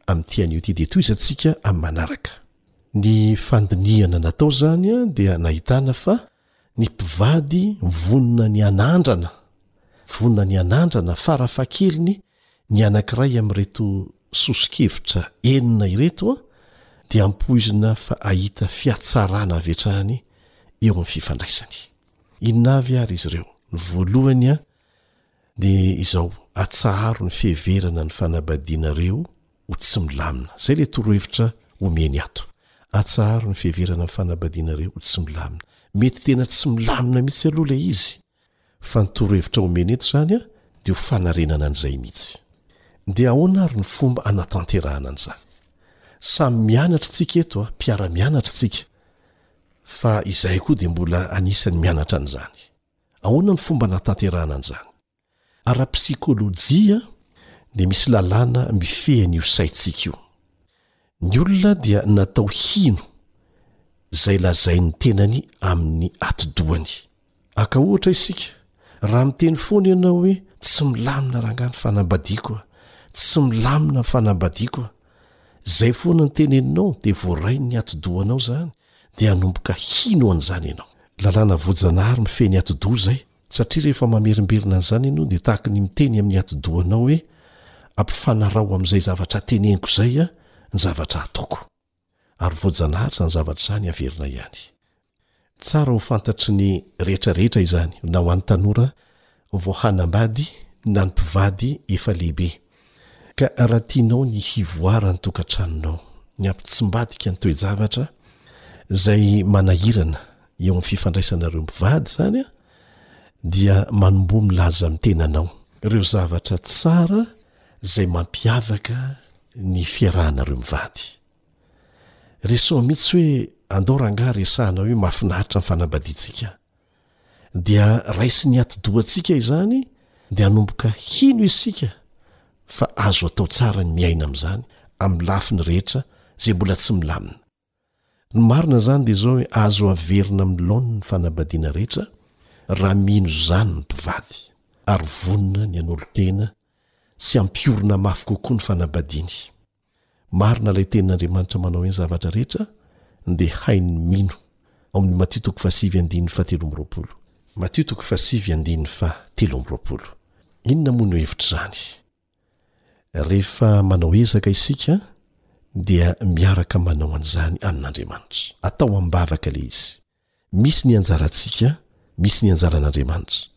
amin'ity anio ity dia tohizantsika amin'ny manaraka. Ny fandinihana natao izany dia nahitana fa ny mpivady vonona ny hanandrana, vonona ny hanandrana fara fahakeliny ny anankiray amin'ireto soso-kevitra enina ireto an, dia ampoizina fa hahita fihatsarana avy hatrany eo amin'ny fifandraisany. Inona avy ary izy ireo? Ny voalohany dia izao, atsaharo ny fiheverana ny fanabadianareo ho tsy milamina. Izay ilay torohevitra omeny ato. Atsaharo ny fiheverana ny fanabadianareo ho tsy milamina. Mety tena tsy milamina mihitsy aloha ilay izy, fa ny torohevitra omeny eto izany dia ho fanarenana an'izay mihitsy. Dia ahoana ary ny fomba hanatanterahana an'izany? Samy mianatra isika eto, mpiara-mianatra isika. Fa izahay koa dia mbola anisan'ny mianatra an'izany. Ahoana ny fomba hanatanterahana an'izany? Ara-psikôlôjia dia misy lalàna mifehy an'io saintsika io. Ny olona dia natao hino izay lazain'ny tenany amin'ny atidohany. Aka ohatra isika, raha miteny foana ianao hoe tsy milamina rangaha ny fanambadiako a, tsy milamina ny fanambadiako a, izay foana ny teneninao dia voarain'ny atidohanao izany dia hanomboka hino an'izany ianao. Lalàna voajanahary mifehy ny atidoha izay, satria rehefa mamerimberina an'izany ianao dia tahaka ny miteny amin'ny atidohanao hoe ampifanaraho amin'izay zavatra teneniko izay ny zavatra ataoko. ary voajanahary izany zavatra izany haverina ihany. Tsara ho fantatry ny rehetra rehetra izany na ho an'ny tanora vao hanambady na ny mpivady efa lehibe ka raha tianao ny hivoara ny tokantranonao ny hampitsimbadika ny toe-javatra izay manahirana eo amin'ny fifandraisanareo mpivady izany dia manomboha milaza amin'ny tenanao ireo zavatra tsara Zay mampiavaka ny fiarahanareo mivady. Resaho mitsy hoe andao rangah resahana hoe mafinaritra ny fanambadiantsika. Dia raisin'ny atidohantsika izany dia anomboka hino isika fa azo atao tsara ny miaina amizany amin'ny lafiny rehetra zay mbola tsy milamina. Ny marina izany dia izao hoe azo averina amin'ny laoniny ny fanambadiana rehetra raha mino izany ny mpivady ary vonona ny hanolo-tena sy hampiorina mafy kokoa ny fanambadiany. Marina ilay tenin'Andriamanitra manao hoe ny zavatra rehetra dia hain'ny mino, ao amin'ny Matio toko fahasivy andininy fahatelo amby roapolo. Matio toko fahasivy andininy fahatelo amby roapolo. Inona moa no hevitr'izany? Rehefa manao ezaka isika dia miaraka manao an'izany amin'Andriamanitra. Atao am-bavaka ilay izy. Misy ny anjarantsika, misy ny anjaran'Andriamanitra.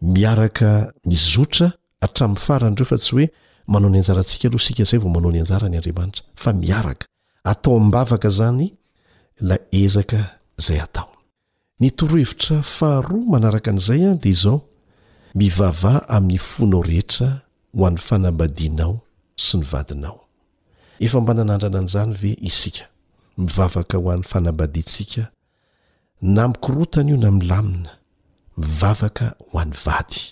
Miaraka mizotra hatramin'ny farany ireo fa tsy hoe manao ny anjarantsika aloha isika izay vao manao ny anjarany Andriamanitra fa miaraka. Atao am-bavaka izany ilay ezaka izay atao. Ny torohevitra faharoa manaraka an'izay dia izao, Mivavaha amin'ny fonao rehetra ho an'ny fanambadianao sy ny vadinao. Efa mba nanandrana an'izany ve isika? Mivavaka ho an'ny fanambadiantsika, na mikorontana io na milamina, mivavaka ho an'ny vady.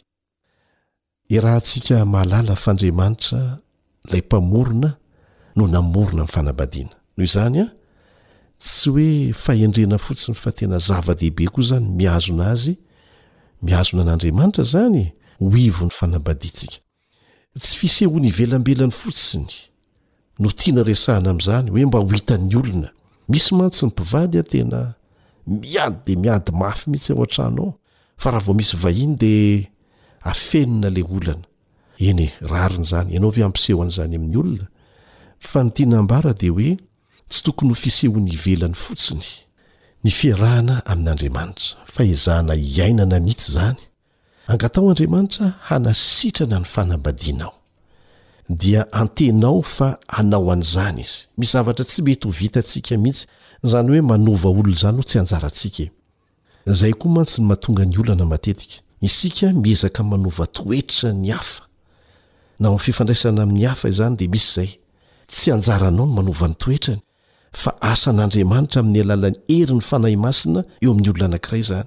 Iarahantsika mahalala f'Andriamanitra Ilay Mpamorona no namorona ny fanambadiana. Noho izany, tsy hoe fahendrena fotsiny fa tena zava-dehibe koa izany ny mihazona Azy, mihazona an'Andriamanitra izany ho ivon'ny fanambadiantsika. Tsy fisehoana ivelambelany fotsiny no tiana resahana amin'izany hoe mba ho hitan'ny olona misy mantsy ny mpivady a tena miady dia miady mafy mihitsy ao an-trano ao fa raha vao misy vahiny dia afenina ilay olana eny e rariny izany ianao ve hampiseho an'izany amin'ny olona fa ny tiana ambara dia hoe tsy tokony ho fisehony ivelany fotsiny ny fiarahana amin'andriamanitra fa ezahana hiainana mihitsy izany Angataho Andriamanitra hanasitrana ny fanambadianao. Dia antenaho fa hanao an'izany Izy. Misy zavatra tsy mety ho vitantsika mihitsy, izany hoe manova olona izany no tsy anjarantsika e. Izay koa mantsy no mahatonga ny olana matetika. Isika miezaka manova toetra ny hafa. Na ao amin'ny fifandraisana amin'ny hafa izany dia misy izay. Tsy anjaranao ny manova ny toetrany, fa asan'Andriamanitra amin'ny alalan'ny herin'ny Fanahy Masina eo amin'ny olona anankiray izany.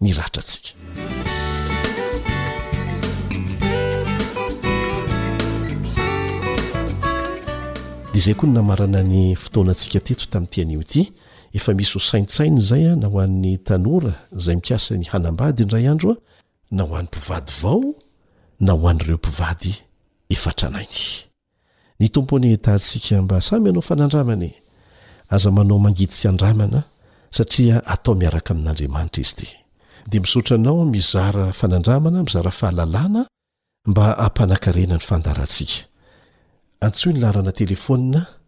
ny ratrantsika dia izay koa ny namarana ny fotoanantsika teto tamin'ity anio ity efa misy ho saintsaina izay a na ho an'ny tanora izay mikasa ny hanambady indray andro a na ho an'ny mpivady vao na ho an'ireo mpivady efa tranainy Ny Tompo anie hitahantsika mba samy hanao fanandramana e! Aza manao mangidy sy andramana satria atao miaraka amin'Andriamanitra izy ity. Dia misaotra anao mizara fanandramana, mizara fahalalana mba hampanakarena ny fandaharantsika. Antsoy ny laharana telefonina.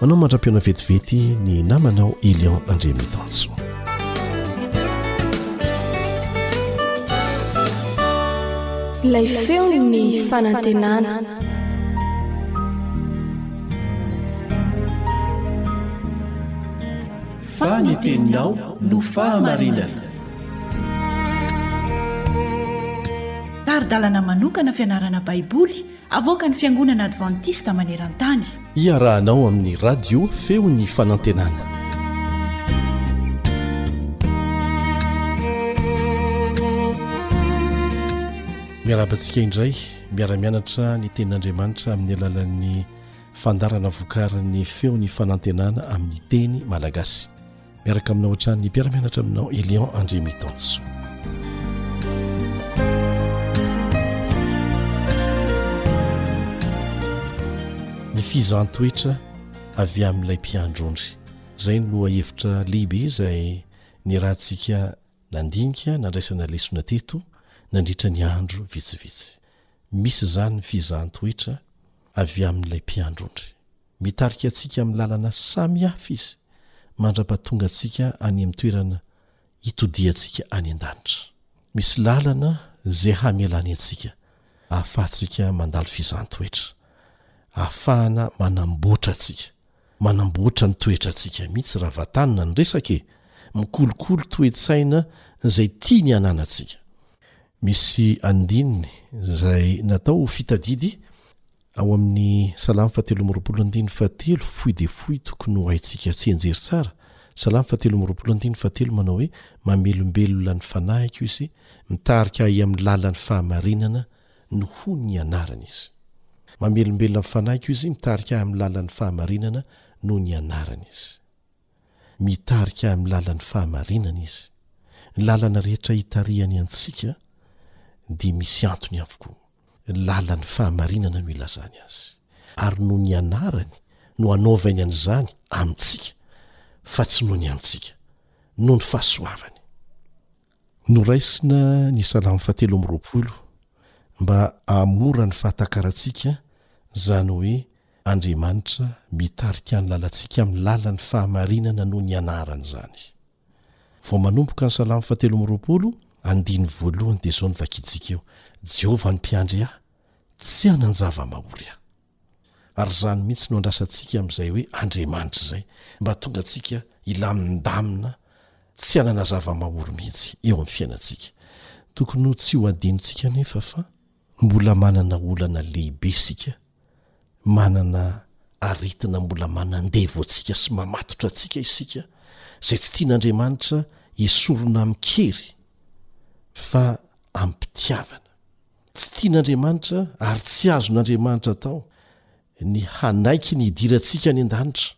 Manao mandra-pihaona vetivety ny namanao Elian Andriamitanjo. Ilay feon'ny fanantenana. Fa ny teninao no fahamarinana. Tari-dalana manokana fianarana Baiboly Avoakan'ny Fiangonana Advantista maneran-tany. Iarahanao amin'ny Radio Feon'ny Fanantenana. Miarahaba antsika indray, miara-mianatra ny tenin'Andriamanitra amin'ny alalan'ny fandarana vokarin'ny Feon'ny Fanantenana amin'ny teny malagasy. Miaraka aminao hatrany ny mpiara-mianatra aminao Elian Andriamitanjo. Ny fizan-toetra avy amin'ilay mpiandrondry izay ny loha hevitra lehibe izay ny rahantsika nandinika nandraisana lesona teto nandritra ny andro vitsivitsy. Misy izany ny fizan-toetra avy amin'ilay mpiandrondry. Mitarika antsika amin'ny lalana samy hafa Izy mandra-pahatonga antsika any amin'ny toerana hitodihantsika any an-danitra. Misy lalana izay hamelany antsika ahafahantsika mandalo fizahàn-toetra, ahafahana manamboatra antsika. Manamboatra ny toetrantsika mihitsy raha vatanina ny resaka e! Mikolokolo toe-tsaina izay tiany hananantsika. Misy andininy izay natao ho fitadidy Ao amin'ny Salamo fahatelo amby roapolo andininy fahatelo, fohy dia fohy tokony ho haintsika tsianjery tsara, Salamo fahatelo amby roapolo andininy fahatelo manao hoe, Mamelombelona ny fanahiko Izy, mitarika ahy amin'ny lalan'ny fahamarinana no ho ny anarany Izy. Mamelombelona ny fanahiko Izy, mitarika ahy amin'ny lalan'ny fahamarinana no ny anarany Izy. Mitarika ahy amin'ny lalan'ny fahamarinana izy. Ny lalana rehetra itarihany antsika dia misy antony avokoa. Lalan'ny fahamarinana no ilazany azy. Ary noho ny anarany no anaovany an'izany amintsika fa tsy noho ny amintsika. Noho ny fahasoavany. Noraisina ny Salamo fahatelo amby roapolo mba hahamora ny fahatakarantsika izany hoe Andriamanitra mitarika ny lalantsika amin'ny lalan'ny fahamarinana noho ny anarany izany. Vao manomboka ny Salamo fahatelo amby roapolo, andininy voalohany dia izao no vakintsika eo, Jehovah no mpiandry ahy, tsy hanan-java-mahory ahy. Ary izany mihitsy no andrasantsika amin'izay hoe Andriamanitra izay, mba hatonga antsika hilamindamina tsy hanana zava-mahory mihitsy eo amin'ny fiainantsika. Tokony ho tsy ho adinontsika anefa fa mbola manana olana lehibe isika, manana aretina mbola manandevo antsika sy mamatotra antsika isika, izay tsy tian'Andriamanitra hesorina amin-kery fa amim-pitiavana. Tsy tian'Andriamanitra ary tsy azon'Andriamanitra atao ny hanaiky ny hidirantsika any an-danitra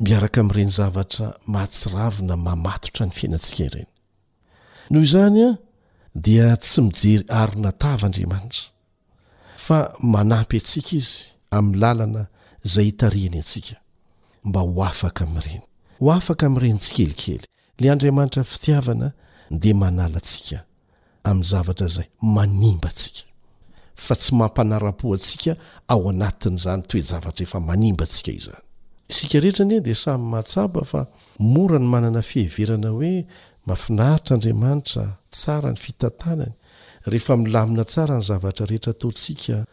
miaraka amin'ireny zavatra mahatsiravina mamatotra ny fiainantsika ireny. Noho izany, dia tsy mijery arina tava Andriamanitra, fa manampy antsika izy amin'ny lalana izay hitarihany antsika mba ho afaka amin'ireny. Ho afaka amin'ireny tsikelikely Ilay Andriamanitra fitiavana dia manala antsika amin'ny zavatra izay manimba antsika, fa tsy mampanara-po antsika ao anatin'izany toe-javatra efa manimba antsika izany. Isika rehetra anie dia samy mahatsapa fa mora ny manana fiheverana hoe mahafinaritra Andriamanitra, tsara ny fitantanany, rehefa milamina tsara ny zavatra rehetra ataontsika,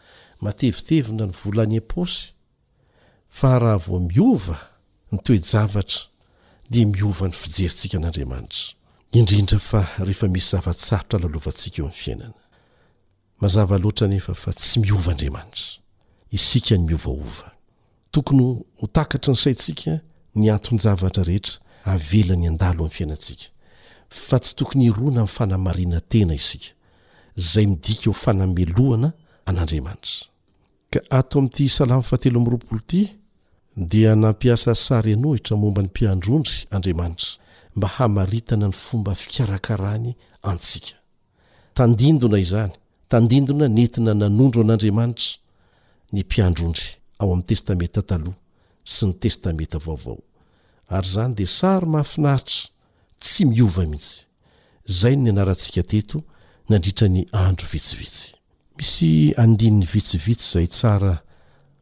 matevitevina ny vola any am-paosy, fa raha vao miova ny toe-javatra dia miova ny fijerintsika an'Andriamanitra, indrindra fa rehefa misy zava-tsarotra lalovantsika eo amin'ny fiainana. Mazava loatra anefa fa tsy miova Andriamanitra, isika no miovaova. Tokony ho takatry ny saintsika ny anton-javatra rehetra avelany handalo amin'ny fiainantsika, fa tsy tokony hirona amin'ny fanamarinan-tena isika, izay midika ho fanamelohana an'Andriamanitra. Ka ato amin'ity Salamo fahatelo amby roapolo ity dia nampiasa sary an'ohitra momba ny mpiandrondry Andriamanitra mba hamaritana ny fomba fikarakarany antsika. Tandindona izany, tandindona nentina nanondro an'Andriamanitra ny mpiandrondry ao amin'ny Testamenta Taloha sy ny Testamenta Vaovao. Ary izany dia sary mahafinaritra tsy miova mihitsy. Izay no nianarantsika teto nandritra ny andro vitsivitsy. Misy andininy vitsivitsy izay tsara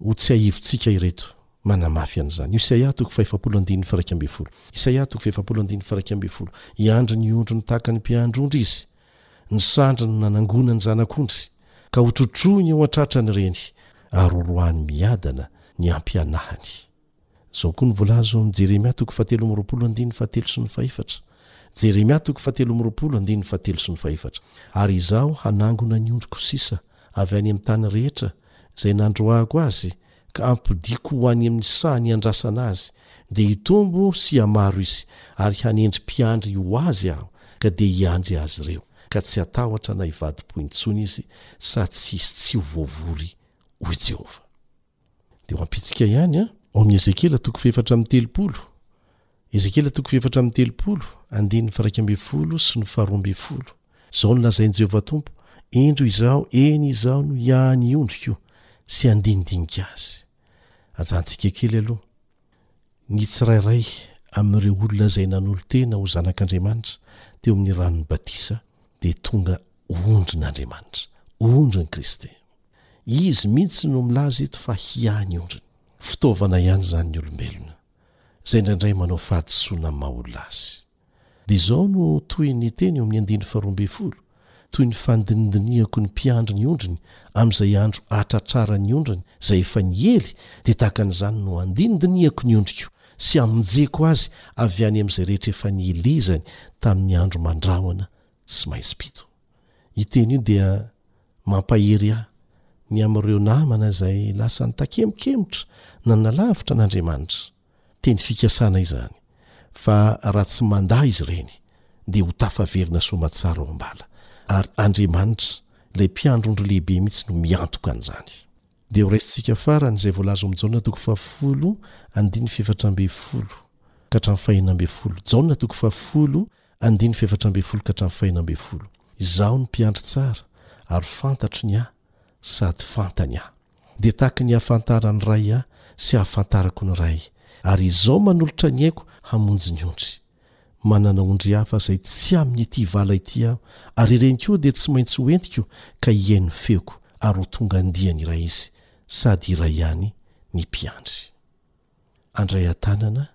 hotsiahivintsika ireto manamafy an'izany. Isaia toko fahefapolo andininy firaika ambin'ny folo. Isaia toko fahefapolo andininy firaika ambin'ny folo, Hiandry ny ondriny tahaka ny mpiandry ondry izy, ny sandriny no nanangona ny zanak'ondry, ka hotrotroiny eo an-tratrany ireny, ary horoahany miadana ny hampianahany. Izao koa no voalaza ao amin'ny Jeremia toko fahatelo amby roapolo andininy fahatelo sy ny fahefatra, Jeremia toko fahatelo amby roapolo andininy fahatelo sy ny fahefatra, Ary Izaho hanangona ny ondriko sisa avy any amin'ny tany rehetra izay nandroahako azy ka hampodiako ho any amin'ny saha niandrasana azy, dia hitombo sy hihamaro izy, ary hanendry mpiandry ho azy Aho ka dia hiandry azy ireo, ka tsy hatahotra na hivadi-po intsony izy, sady tsy hisy tsy ho voavory, hoy Jehovah. Dia ho ampitsika ihany an. Ao amin'ny Ezekiela toko fahefatra amby telopolo. Ezekiela toko fahefatra amby telopolo, andininy faraika ambin'ny folo sy ny faharoa ambin'ny folo. Izao no lazain'i Jehovah Tompo, Indro izaho, eny izaho no hiahy ny ondriko, sy handinidinika azy. Ajantsika kely aloha. Ny tsirairay amin'ireo olona izay nanolo-tena ho zanak'Andriamanitra teo amin'ny ranon'ny batisa dia tonga ondrin'Andriamanitra, ondrin'i Kristy. Izy mihitsy no milaza eto fa hiahy ny ondriny. Fitaovana ihany izany ny olombelona, izay indraindray manao fahadisoana maha olona azy. Dia izao no tohin'ny teny eo amin'ny andininy faharoa ambin'ny folo, Toy ny fandinindinihako ny mpiandry ny ondriny amin'izay andro hahatratraran'ny ondriny izay efa niely, dia tahaka an'izany no handinindinihako ny ondriko sy hamonjeko azy avy any amin'izay rehetra efa nielezany tamin'ny andro mandrahona sy maizim-pito. Io teny io dia mampahery ahy ny amin'ireo namana izay lasa nitakemokemotr na nalavitra an'Andriamanitra. Teny fikasana izany, fa raha tsy mandà izy ireny, dia ho tafaverina soamatsara ao am-bala, ary Andriamanitra, ilay Mpiandry ondry lehibe mihitsy no miantoka an'izany. Dia horaisintsika farany izay voalaza ao amin'ny Jaona toko fahafolo andininy fahefatra ambin'ny folo ka hatramin'ny fahenina ambin'ny folo. Jaona toko fahafolo andininy fahefatra ambin'ny folo ka hatramin'ny fahenina ambin'ny folo, Izaho no Mpiandry tsara, ary fantatro ny ahy, sady fantany ahy. dia tahaka ny ahafantaran'ny Ray ahy sy ahafantarako ny Ray, ary izao manolotra ny aiko hamonjy ny ondry. Manana ondry hafa izay tsy amin'ity vala ity aho, ary ireny koa dia tsy maintsy ho entiko ka hihaino ny feoko, ary ho tonga andiany iray izy, sady iray ihany ny mpiandry. Andray an-tanana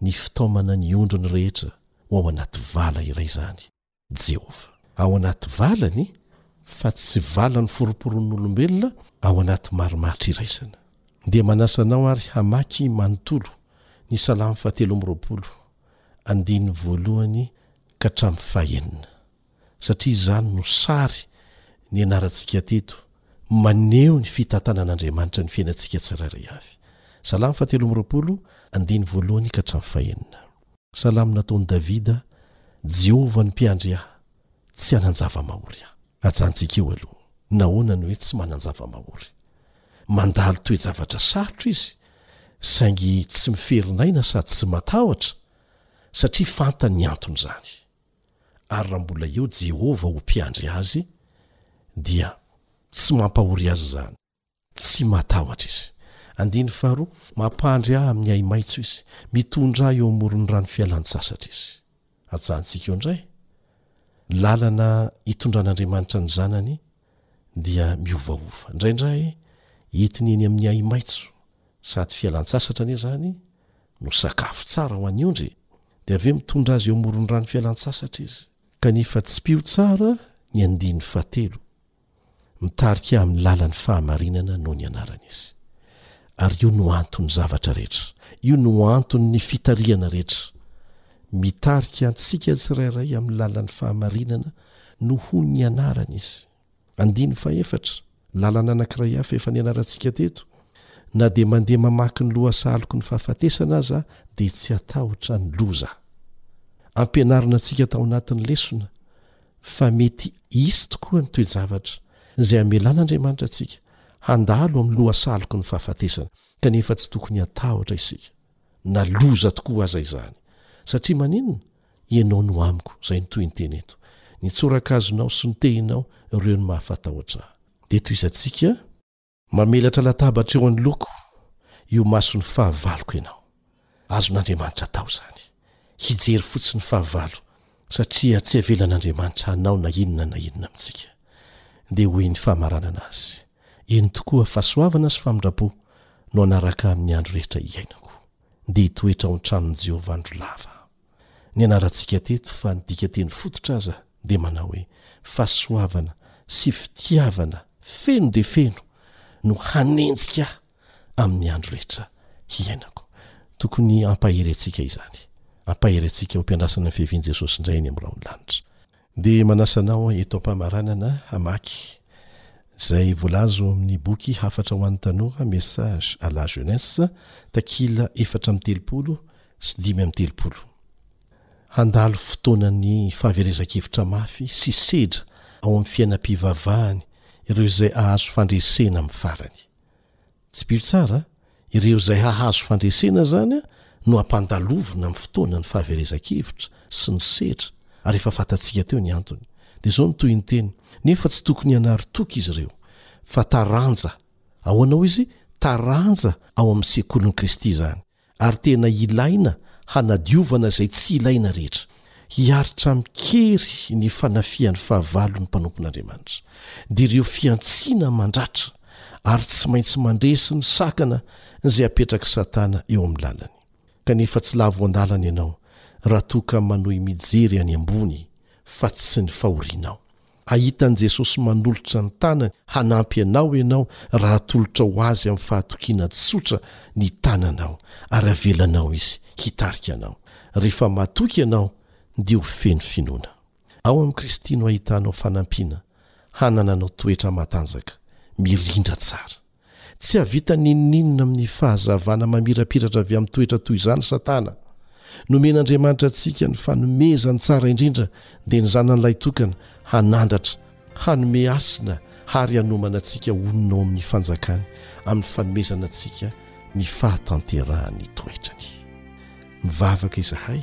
ny fitaomana ny ondriny rehetra ho ao anaty vala iray izany. Jehovah. Ao anaty valany, fa tsy valan'ny foromporonin'olombelona, ao anaty marimaritra iraisana. Dia manasa anao àry hamaky manontolo ny Salamo fahatelo amby roapolo, andininy voalohany ka hatramin'ny fahenina, satria izany no sary nianarantsika teto, maneho ny fitantanan'Andriamanitra ny fiainantsika tsirairay avy. Salamo fahatelo amby roapolo, andininy voalohany ka hatramin'ny fahenina. Salamo nataon'i Davida, Jehovah ny Mpiandry ahy, tsy hanan-java-mahory aho. Ajanontsika eo aloha, nahoana ny hoe tsy manan-java-mahory? Mandalo toe-javatra sarotra izy, saingy tsy miferin'aina sady tsy matahotra, satria fantany ny anton'izany. Ary raha mbola eo Jehovah ho Mpiandry azy, dia tsy mampahory azy izany. Tsy matahotra izy. Andininy faharoa, Mampahandry ahy amin'ny ahi-maitso izy, mitondra ahy eo amoron'ny rano fialan-tsasatra izy. Ajanontsika eo indray, ny lalana itondran'Andriamanitra ny zanany dia miovaova. Indraindray entiny eny amin'ny ahi-maitso, sady fialan-tsasatra anie izany no sakafo tsara ho an'ny ondry e! dia avy eo mitondra azy eo amoron'ny rano fialan-tsasatra izy. Kanefa tsipio tsara ny andininy fahatelo. Mitarika amin'ny lalan'ny fahamarinana noho ny anarany izy. Ary io no anton'ny zavatra rehetra. Io no anton'ny fitarihana rehetra. Mitarika antsika tsirairay amin'ny lalan'ny fahamarinana noho ny anarany izy. Andininy fahefatra, lalana anankiray hafa efa nianarantsika teto, Na dia mandeha mamaky ny lohasaloky ny fahafatesana aza dia tsy hatahotra ny loza. Ampianarina antsika tao anatin'ny lesona fa mety hisy tokoa ny toe-javatra izay hamelan'Andriamanitra antsika handalo amin'ny lohasaloky ny fahafatesana, kanefa tsy tokony hatahotra isika, na loza tokoa aza izany. Satria maninona? Ianao no amiko, izay no tohinteny eto. Ny tsorakazonao sy ny tehinao, ireo no mahafatahotra ahy. Dia tohizantsika Mamelatra latabatra eo anoloako, eo mason'ny fahavaloko ianao. Azon'Andriamanitra atao izany. Hijery fotsiny ny fahavalo, satria tsy avelan'Andriamanitra hanao na inona na inona amintsika. Dia hoy ny famaranana azy, Eny tokoa, fahasoavana sy famindram-po no hanaraka ahy amin'ny andro rehetra iainako. Dia hitoetra ao an-tranon'i Jehovah andro lava aho. nianarantsika teto fa ny dikanteny fototra aza dia manao hoe fahasoavana sy fitiavana feno dia feno no hanenjika ahy amin'ny andro rehetra hiainako. Tokony hampahery antsika izany. Ampahery antsika ho mpiandrasana ny fiavian'i Jesosy indray any amin'ny rahon'ny lanitra. Dia manasa anao eto am-pamaranana hamaky izay voalaza ao amin'ny boky Hafatra ho an'ny tanora, Messages à la jeunesse, takila efatra amby telopolo sy dimy amby telopolo. Handalo fotoanan'ny fahaverezan-kevitra mafy sy sedra ao amin'ny fiainam-pivavahany ireo izay hahazo fandresena amin'ny farany. Tsipio tsara, ireo izay hahazo fandresena izany no ampandalovina amin'ny fotoanan'ny fahaverezan-kevitra sy ny sedra ary efa fantatsika teo ny antony. Dia izao no tohin'ny teny, nefa tsy tokony hanary toky izy ireo, fa taranja, ahoana hoy izy, taranja ao amin'ny sekolin'i Kristy izany. ary tena ilaina hanadiovana izay tsy ilaina rehetra. Hiaritra amin-kery ny fanafihan'ny fahavalon'ny mpanompon'Andriamanitra, dia ireo fihantsiana mandratra ary tsy maintsy mandresy ny sakana izay apetrak'i Satana eo amin'ny lalany. Kanefa tsy lavo an-dalana ianao raha toa ka manohy mijery any ambony fa tsy ny fahorianao. Hahitan'i Jesosy manolotra ny tanany hanampy anao ianao raha atolotra ho Azy amin'ny fahatokiana tsotra ny tananao ary avelanao Izy hitarika anao. Rehefa matoky ianao, dia ho feno finoana. Ao amin'i Kristy no ahitanao fanampiana hanananao toetra matanjaka, mirindra tsara. Tsy hahavita n'inon'inona amin'ny fahazavana mamirapiratra avy amin'ny toetra toy izany Satana. Nomen'Andriamanitra antsika ny fanomezany tsara indrindra, dia ny Zanany Lahitokana, hanandratra, hanome hasina ary hanomana antsika honina ao amin'ny Fanjakany amin'ny fanomezana antsika ny fahatanterahan'ny toetrany. Mivavaka izahay.